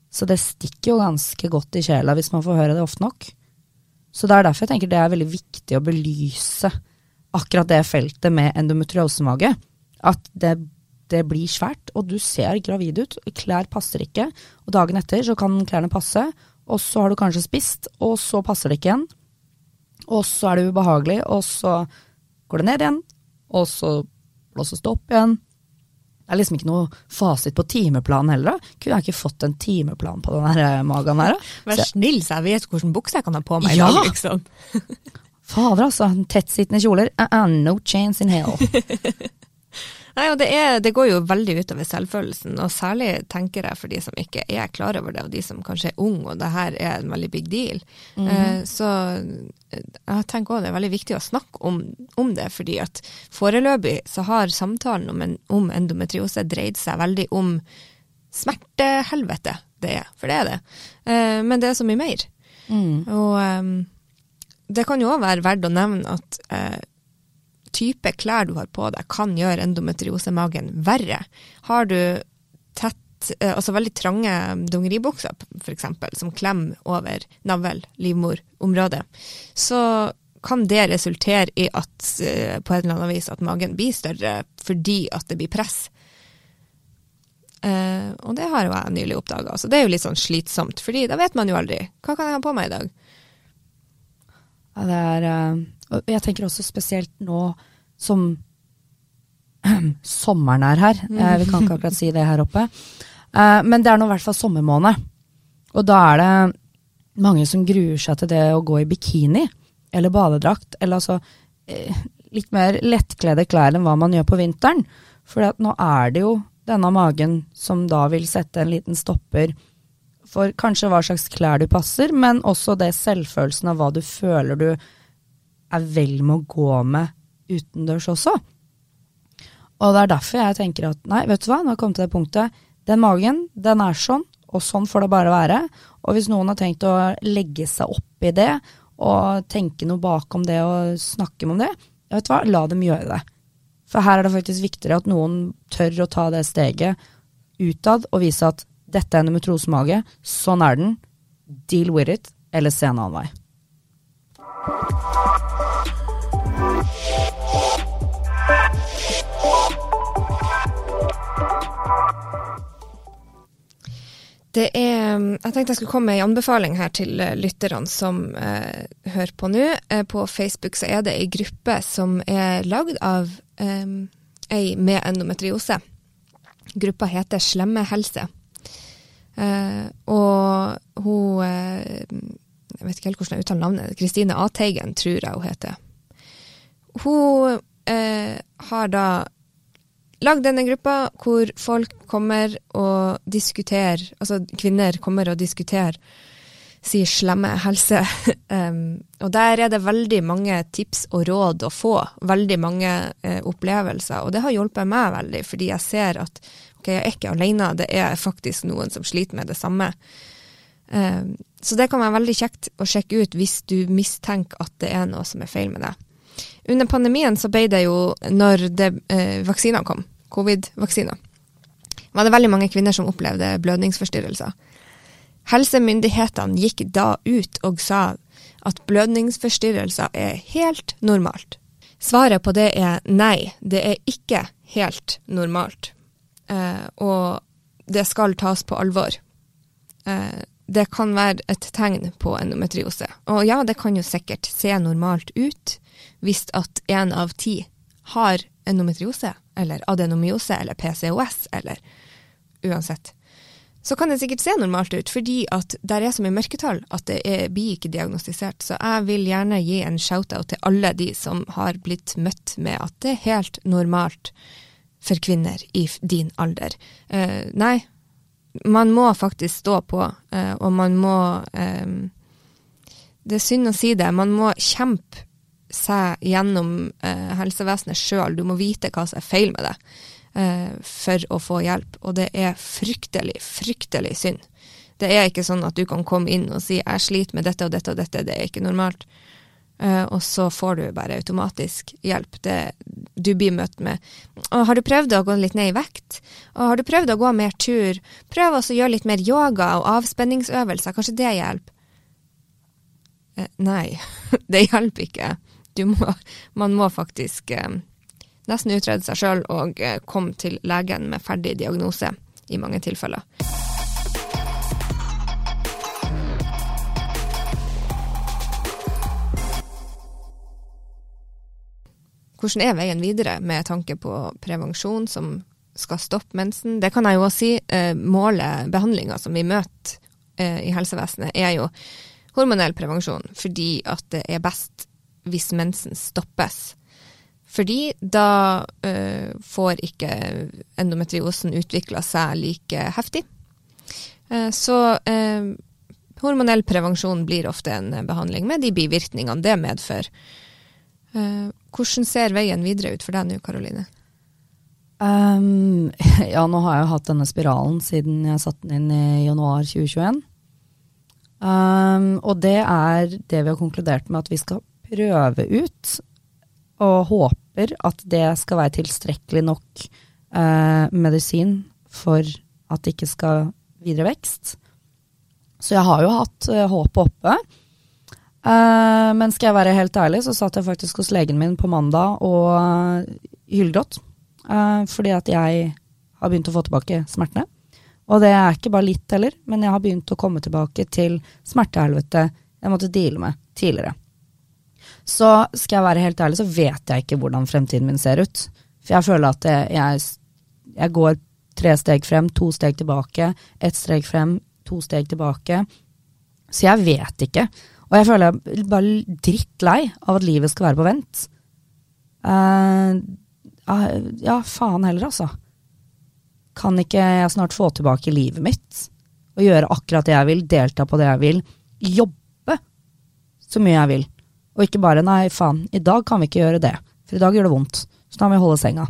Så det stikker jo ganske godt i sjela hvis man får høre det ofte nok. Så det er derfor jeg tenker det er veldig viktig å belyse akkurat det feltet med endometriosemage. At det, det blir svært, og du ser gravid ut, klær passer ikke, og dagen etter så kan klærne passe, og så har du kanskje spist, og så passer det ikke igjen. Og så er det ubehagelig, og så går det ned igjen, og så blåses det opp igjen. Det er liksom ikke noe fasit på timeplanen heller. da. Kunne jeg ikke fått en timeplan på den her eh, magen her? da? Vær snill, så jeg vet hvilken bukse jeg kan ha på meg i Ja! dag, liksom. Fader, altså. Tettsittende kjoler. Uh -uh, no chance in hell. Nei, og det, er, det går jo veldig utover selvfølelsen, og særlig tenker jeg for de som ikke er klar over det, og de som kanskje er unge, og det her er en veldig big deal. Eh, så eh, jeg tenker også det er veldig viktig å snakke om, om det, fordi at foreløpig så har samtalen om, en, om endometriose dreid seg veldig om smertehelvete det er, for det er det. Eh, men det er så mye mer. Mm. Og det kan jo òg være verdt å nevne at eh, type klær du har på deg, kan gjøre endometriosemagen verre. Har du tett, eh, altså veldig trange dongeribukser, f.eks., som klemmer over navl, livmorområdet, så kan det resultere i at eh, på et eller annet vis at magen blir større fordi at det blir press. Uh, og det har jo jeg nylig oppdaga, så det er jo litt sånn slitsomt, fordi da vet man jo aldri. Hva kan jeg ha på meg i dag? Ja, det er uh, jeg tenker også spesielt nå som sommeren er her. Eh, vi kan ikke akkurat si det her oppe. Eh, men det er nå i hvert fall sommermåned. Og da er det mange som gruer seg til det å gå i bikini eller badedrakt. Eller altså eh, litt mer lettkledde klær enn hva man gjør på vinteren. For nå er det jo denne magen som da vil sette en liten stopper for kanskje hva slags klær du passer, men også det selvfølelsen av hva du føler du er vel med å gå med utendørs også. Og det er derfor jeg tenker at nei, vet du hva, nå har jeg kommet til det punktet. Den magen, den er sånn, og sånn får det bare være. Og hvis noen har tenkt å legge seg opp i det, og tenke noe bakom det og snakke om det, vet du hva, la dem gjøre det. For her er det faktisk viktigere at noen tør å ta det steget utad og vise at dette er endometriosemage, sånn er den, deal with it, eller se en annen vei. Det er, jeg tenkte jeg skulle komme med en anbefaling her til eh, lytterne som eh, hører på nå. Eh, på Facebook så er det ei gruppe som er lagd av eh, ei med endometriose. Gruppa heter Slemmehelse. Eh, og hun eh, Jeg vet ikke helt hvordan jeg uttaler navnet. Kristine Ateigen, tror jeg hun heter. Hun eh, har da lagd denne gruppa hvor folk kommer og diskuterer, altså kvinner kommer og diskuterer si slemme helse. um, og der er det veldig mange tips og råd å få. Veldig mange uh, opplevelser. Og det har hjulpet meg veldig, fordi jeg ser at ok, jeg er ikke alene, det er faktisk noen som sliter med det samme. Um, så det kan være veldig kjekt å sjekke ut hvis du mistenker at det er noe som er feil med deg. Under pandemien så ble det jo, når det, eh, vaksinene kom, covid-vaksiner, var det veldig mange kvinner som opplevde blødningsforstyrrelser. Helsemyndighetene gikk da ut og sa at blødningsforstyrrelser er helt normalt. Svaret på det er nei, det er ikke helt normalt. Eh, og det skal tas på alvor. Eh, det kan være et tegn på endometriose. Og ja, det kan jo sikkert se normalt ut hvis at én av ti har endometriose, eller adenomyose, eller PCOS, eller uansett. Så kan det sikkert se normalt ut, fordi at der er så mye mørketall at det er, blir ikke diagnostisert. Så jeg vil gjerne gi en shout-out til alle de som har blitt møtt med at det er helt normalt for kvinner i din alder. Eh, nei, man må faktisk stå på, eh, og man må eh, Det er synd å si det, man må kjempe seg gjennom eh, helsevesenet sjøl. Du må vite hva som er feil med deg for å få hjelp, og det er fryktelig, fryktelig synd. Det er ikke sånn at du kan komme inn og si 'jeg sliter med dette og dette og dette', det er ikke normalt. Eh, og så får du bare automatisk hjelp. Det, du blir møtt med 'Har du prøvd å gå litt ned i vekt?' og 'Har du prøvd å gå mer tur?' Prøv også å gjøre litt mer yoga og avspenningsøvelser. Kanskje det hjelper? Uh, nei, det hjelper ikke. Må, man må faktisk eh, nesten utrede seg sjøl og komme til legen med ferdig diagnose i mange tilfeller. hvordan er veien videre med tanke på prevensjon som skal stoppe mensen? Det kan jeg jo også si. Eh, målet, behandlinga som vi møter eh, i helsevesenet, er jo hormonell prevensjon, fordi at det er best hvis mensen stoppes. Fordi da uh, får ikke endometriosen utvikla seg like heftig. Uh, så uh, hormonell prevensjon blir ofte en behandling med de bivirkningene det medfører. Hvordan ser veien videre ut for deg nå, Karoline? Um, ja, nå har jeg hatt denne spiralen siden jeg satte den inn i januar 2021. Um, og det er det vi har konkludert med at vi skal prøve ut, og håper at det skal være tilstrekkelig nok eh, medisin for at det ikke skal videre vekst. Så jeg har jo hatt eh, håpet oppe. Eh, men skal jeg være helt ærlig, så satt jeg faktisk hos legen min på mandag og uh, hylgråt. Uh, fordi at jeg har begynt å få tilbake smertene. Og det er ikke bare litt heller, men jeg har begynt å komme tilbake til smertehelvete jeg måtte deale med tidligere. Så skal jeg være helt ærlig, så vet jeg ikke hvordan fremtiden min ser ut. For jeg føler at jeg, jeg går tre steg frem, to steg tilbake, ett steg frem, to steg tilbake. Så jeg vet ikke. Og jeg føler jeg er bare drittlei av at livet skal være på vent. Uh, ja, faen heller, altså. Kan ikke jeg snart få tilbake livet mitt og gjøre akkurat det jeg vil, delta på det jeg vil, jobbe så mye jeg vil, og ikke bare nei, faen, i dag kan vi ikke gjøre det, for i dag gjør det vondt, så da må vi holde senga.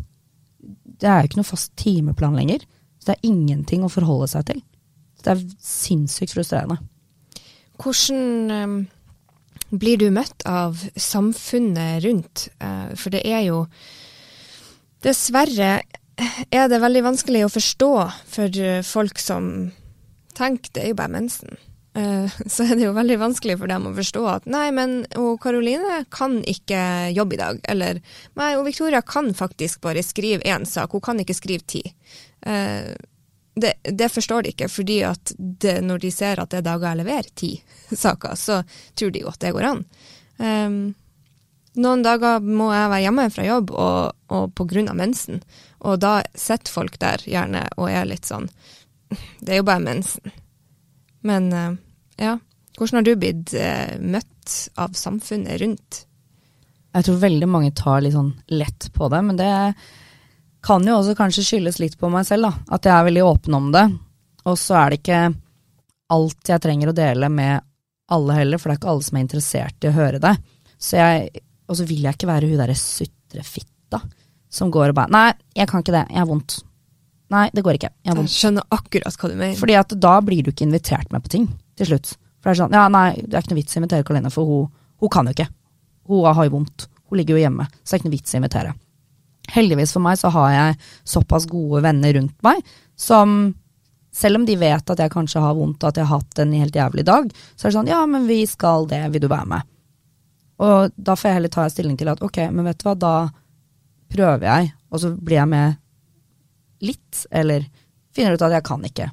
Det er jo ikke noe fast timeplan lenger, så det er ingenting å forholde seg til. det er sinnssykt frustrerende. Hvordan um, blir du møtt av samfunnet rundt? Uh, for det er jo Dessverre er det veldig vanskelig å forstå for folk som tenker det er jo bare mensen. Uh, så er det jo veldig vanskelig for dem å forstå at nei, men og Karoline kan ikke jobbe i dag. Eller nei, og Victoria kan faktisk bare skrive én sak, hun kan ikke skrive ti. Uh, det, det, forstår de ikke, fordi at det, når de ser at det er dager jeg leverer ti saker, så tror de jo at det går an. Um, noen dager må jeg være hjemme fra jobb og, og på grunn av mensen, og da sitter folk der gjerne og er litt sånn Det er jo bare mensen. Men ja, hvordan har du blitt uh, møtt av samfunnet rundt? Jeg tror veldig mange tar litt sånn lett på det, men det kan jo også kanskje skyldes litt på meg selv, da. At jeg er veldig åpen om det. Og så er det ikke alt jeg trenger å dele med alle heller, for det er ikke alle som er interessert i å høre det. Så jeg, og så vil jeg ikke være hun derre sutrefitta som går og bare Nei, jeg kan ikke det, jeg har vondt. Nei, det går ikke, jeg. Jeg skjønner akkurat hva du mener. Fordi at da blir du ikke invitert med på ting til slutt. For det er sånn, ja nei, det er ikke noe vits i å invitere Karoline, for hun, hun kan jo ikke. Hun har jo vondt. Hun ligger jo hjemme, så det er ikke noe vits i å invitere. Heldigvis for meg så har jeg såpass gode venner rundt meg som selv om de vet at jeg kanskje har vondt og at jeg har hatt en helt jævlig dag, så er det sånn ja, men vi skal det, vil du være med? Og da får jeg heller ta stilling til at ok, men vet du hva, da prøver jeg, og så blir jeg med litt, eller finner ut at jeg kan ikke.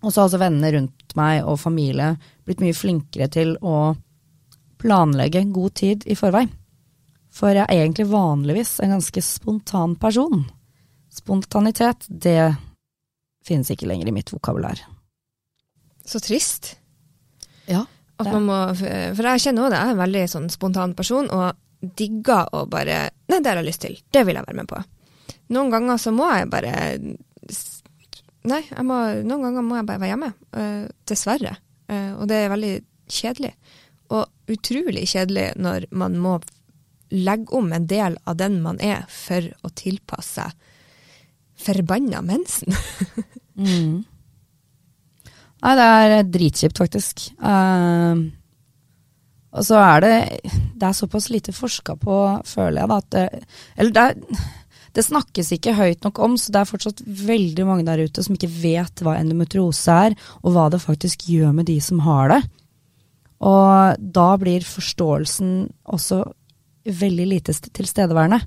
Og så har også vennene rundt meg og familie blitt mye flinkere til å planlegge god tid i forvei. For jeg er egentlig vanligvis en ganske spontan person. Spontanitet, det finnes ikke lenger i mitt vokabulær. Så trist. Ja. At man må, for jeg kjenner også det, jeg er en veldig sånn spontan person, og digger å bare Nei, det har jeg lyst til. Det vil jeg være med på. Noen ganger så må jeg bare Nei, jeg må, noen ganger må jeg bare være hjemme. Uh, dessverre. Uh, og det er veldig kjedelig. Og utrolig kjedelig når man må legge om en del av den man er, for å tilpasse forbanna mensen. mm. Nei, det er dritkjipt, faktisk. Uh, og så er det Det er såpass lite forska på, føler jeg, da, at det Eller det, er, det snakkes ikke høyt nok om, så det er fortsatt veldig mange der ute som ikke vet hva endometriose er, og hva det faktisk gjør med de som har det. Og da blir forståelsen også veldig lite tilstedeværende.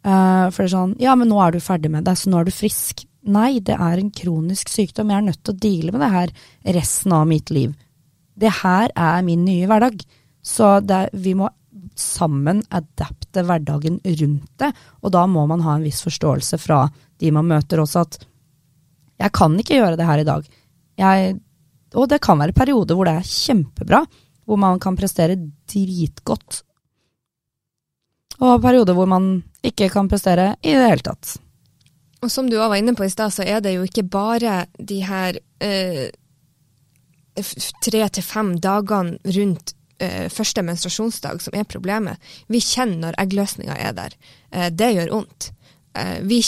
Uh, for det er sånn Ja, men nå er du ferdig med det, så nå er du frisk. Nei, det er en kronisk sykdom. Jeg er nødt til å deale med det her resten av mitt liv. Det her er min nye hverdag. Så det, vi må sammen adapte hverdagen rundt det. Og da må man ha en viss forståelse fra de man møter også, at jeg kan ikke gjøre det her i dag. Jeg, og det kan være perioder hvor det er kjempebra, hvor man kan prestere dritgodt. Og perioder hvor man ikke kan prestere i det hele tatt. Og som du òg var inne på i stad, så er det jo ikke bare de her eh, tre til fem dagene rundt eh, første menstruasjonsdag som er problemet. Vi kjenner når eggløsninga er der. Eh, det gjør vondt. Eh, vi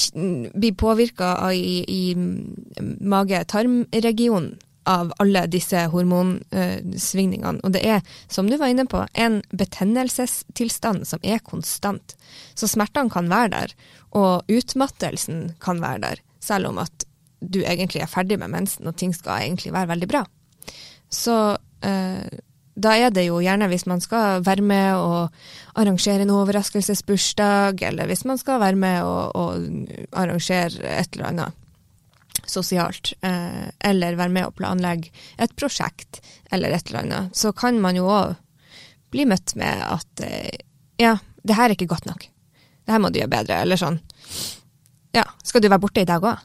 blir påvirka i, i mage-tarmregionen av alle disse hormonsvingningene. Og det er, som du var inne på, en betennelsestilstand som er konstant. Så smertene kan være der, og utmattelsen kan være der, selv om at du egentlig er ferdig med mensen og ting skal egentlig være veldig bra. Så eh, da er det jo gjerne hvis man skal være med og arrangere en overraskelsesbursdag, eller hvis man skal være med og, og arrangere et eller annet sosialt, eh, eller være med og planlegge et prosjekt eller et eller annet, så kan man jo òg bli møtt med at eh, ja, det her er ikke godt nok. Det her må du gjøre bedre. Eller sånn. Ja, skal du være borte i dag òg?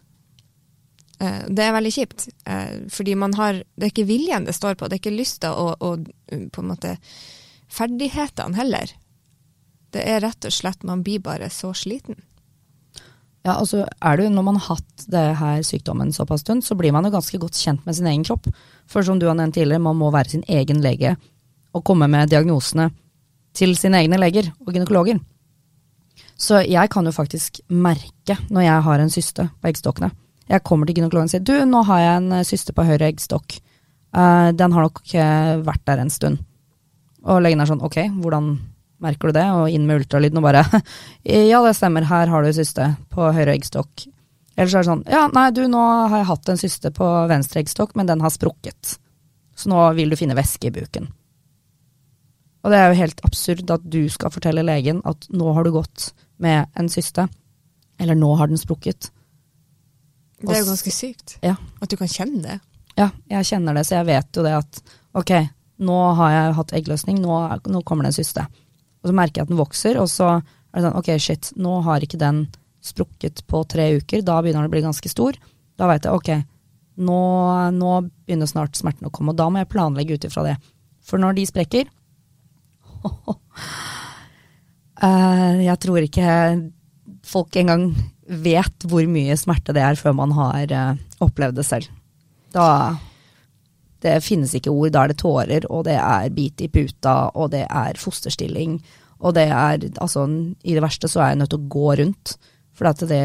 Eh, det er veldig kjipt, eh, fordi man har Det er ikke viljen det står på, det er ikke lysta og, og på en måte ferdighetene heller. Det er rett og slett man blir bare så sliten. Ja, altså er du, Når man har hatt det her sykdommen såpass stund, så blir man jo ganske godt kjent med sin egen kropp. For som du har nevnt tidligere, man må være sin egen lege og komme med diagnosene til sine egne leger og gynekologer. Så jeg kan jo faktisk merke når jeg har en syste på eggstokkene. Jeg kommer til gynekologen og sier du, nå har jeg en syste på høyre eggstokk. Uh, den har nok vært der en stund. Og legen er sånn ok, hvordan merker du det? Og inn med ultralyden og bare ja, det stemmer, her har du syste på høyre eggstokk. Eller så er det sånn ja, nei, du, nå har jeg hatt en syste på venstre eggstokk, men den har sprukket. Så nå vil du finne væske i buken. Og det er jo helt absurd at du skal fortelle legen at nå har du gått med en syste, eller nå har den sprukket. Det er jo ganske sykt ja. at du kan kjenne det. Ja, jeg kjenner det, så jeg vet jo det at ok, nå har jeg hatt eggløsning, nå, nå kommer det en syste. Og så merker jeg at den vokser, og så er det sånn ok, shit, nå har ikke den sprukket på tre uker, da begynner den å bli ganske stor. Da veit jeg ok, nå, nå, begynner snart smerten å komme, og da må jeg planlegge ut ifra det. For når de sprekker uh, Jeg tror ikke folk engang vet hvor mye smerte det er før man har uh, opplevd det selv. Da det finnes ikke ord. Da er det tårer, og det er bit i puta, og det er fosterstilling. Og det er altså I det verste så er jeg nødt til å gå rundt. For det,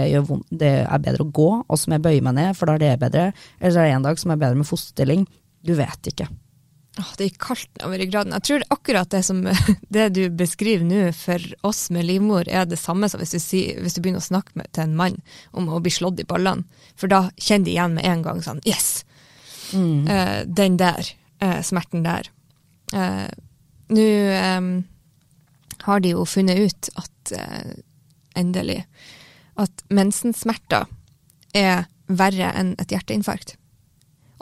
det, er bedre å gå, og så må jeg bøye meg ned, for da er det bedre. Eller så er det en dag som er bedre med fosterstilling. Du vet ikke. Åh, det gikk kaldt over graden. Jeg tror akkurat det som det du beskriver nå for oss med livmor, er det samme som hvis du, si, hvis du begynner å snakke med, til en mann om å bli slått i ballene. For da kjenner de igjen med en gang sånn Yes! Mm. Eh, den der Eh, smerten der. Eh, Nå har de jo funnet ut at endelig at mensensmerter er verre enn et hjerteinfarkt.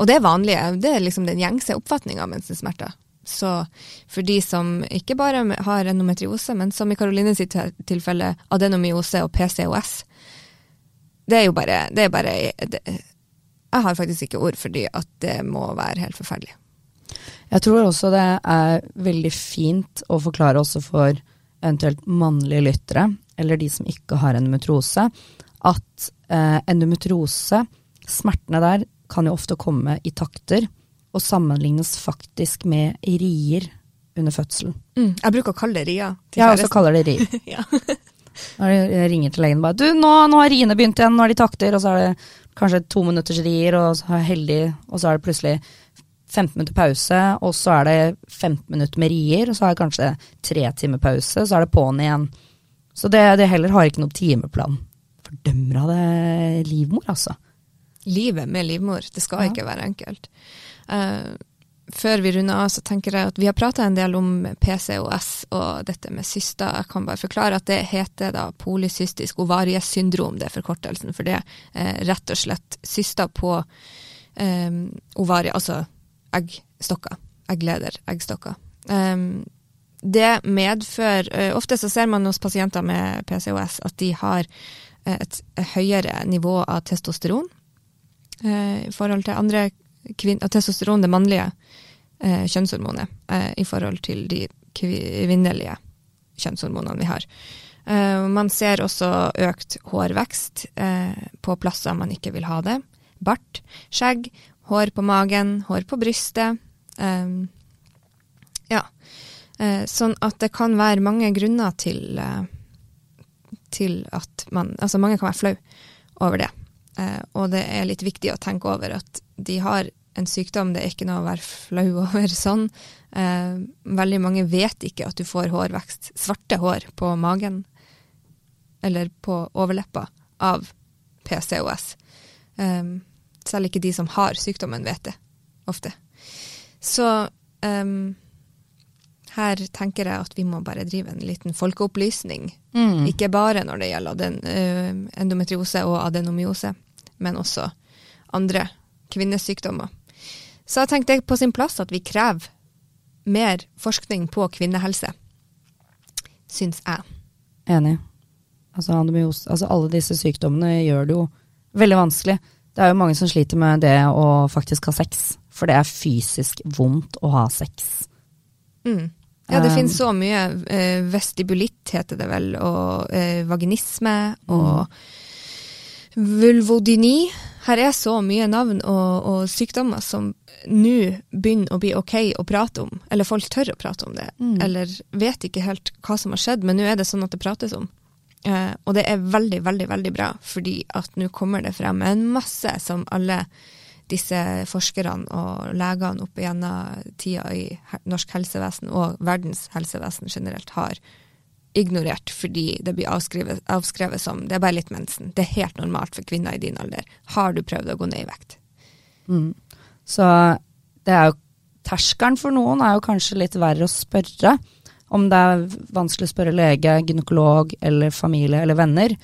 Og det er vanlige, det er liksom den gjengse oppfatninga av mensensmerter. Så for de som ikke bare har endometriose, men som i Karoline sitt tilfelle adenomyose og PCOS, det er jo bare, det er bare det, Jeg har faktisk ikke ord fordi at det må være helt forferdelig. Jeg tror også det er veldig fint å forklare også for eventuelt mannlige lyttere, eller de som ikke har endometrose, at eh, endometrose, smertene der, kan jo ofte komme i takter, og sammenlignes faktisk med rier under fødselen. Mm, jeg bruker å kalle det rier. Ja, Jeg også kaller det rier. ja. Når jeg ringer til legen bare du, nå, nå har riene begynt igjen, nå er de takter, og så er det kanskje to minutters rier, og så er heldig, og så er det plutselig 15 minutter pause, og så er det 15 minutter med rier, og så er det kanskje tre timer pause, så er det på'n igjen. Så det, det, heller har ikke noen timeplan. Fordømmer av det livmor, altså. Livet med livmor, det skal ja. ikke være enkelt. Uh, før vi runder av, så tenker jeg at vi har prata en del om PCOS og dette med syster. Jeg kan bare forklare at det heter da polycystisk ovariesyndrom, det er forkortelsen for det. Eh, rett og slett syster på eh, ovarie, altså eggstokker. Eggleder, eggstokker. Um, det medfører uh, Ofte så ser man hos pasienter med PCOS at de har et, høyere nivå av testosteron uh, i forhold til andre kvinner Testosteron, det mannlige kjønnshormonet, i forhold til de kvinnelige kjønnshormonene vi har. man ser også økt hårvekst på plasser man ikke vil ha det. Bart, skjegg, hår på magen, hår på brystet. Um, ja. Sånn at det kan være mange grunner til, til at man Altså, mange kan være flau over det. Uh, og det er litt viktig å tenke over at de har en sykdom, det er ikke noe å være flau over sånn. veldig mange vet ikke at du får hårvekst, svarte hår, på magen eller på overleppa av PCOS. Um, selv ikke de som har sykdommen, vet det ofte. Så um, her tenker jeg at vi må bare drive en liten folkeopplysning. Mm. Ikke bare når det gjelder den, uh, endometriose og adenomyose, men også andre kvinnesykdommer. Så jeg tenkte på sin plass at vi krever mer forskning på kvinnehelse. Syns jeg. Enig. Altså, altså alle disse sykdommene gjør det jo veldig vanskelig. Det er jo mange som sliter med det å faktisk ha sex, for det er fysisk vondt å ha sex. Mm. Ja, det um, finnes så mye. Eh, vestibulitt heter det vel, og eh, vaginisme og mm. vulvodyni. Her er så mye navn og, og sykdommer som nå begynner å bli ok å prate om, eller folk tør å prate om det, mm. eller vet ikke helt hva som har skjedd, men nå er det sånn at det prates om. Eh, og det er veldig, veldig, veldig bra, fordi at nå kommer det frem en masse som alle disse forskerne og legene opp igjennom tida i norsk helsevesen og verdens helsevesen generelt har ignorert fordi det blir avskrevet, avskrevet som det er bare litt mensen. Det er helt normalt for kvinner i din alder. Har du prøvd å gå ned i vekt? Mm. Så det er jo Terskelen for noen er jo kanskje litt verre å spørre. Om det er vanskelig å spørre lege, gynekolog eller familie eller venner.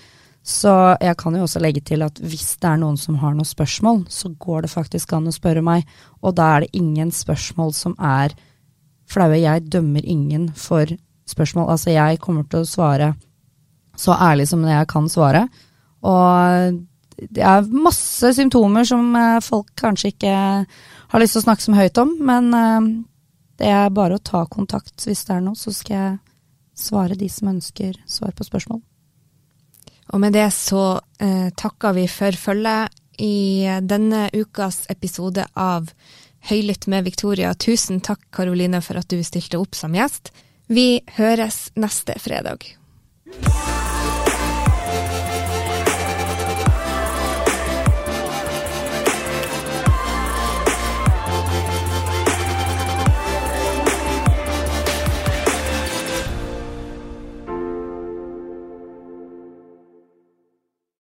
Så jeg kan jo også legge til at hvis det er noen som har noen spørsmål, så går det faktisk an å spørre meg, og da er det ingen spørsmål som er flaue. Jeg dømmer ingen for spørsmål. Altså, jeg kommer til å svare så ærlig som jeg kan svare. Og det er masse symptomer som eh, folk kanskje ikke har lyst til å snakke så høyt om, men eh, det er bare å ta kontakt hvis det er noe, så skal jeg svare de som ønsker svar på spørsmål. Og med det så eh, takker vi for følget i denne ukas episode av Høylytt med Victoria. Tusen takk, Karoline, for at du stilte opp som gjest. Vi høres neste fredag.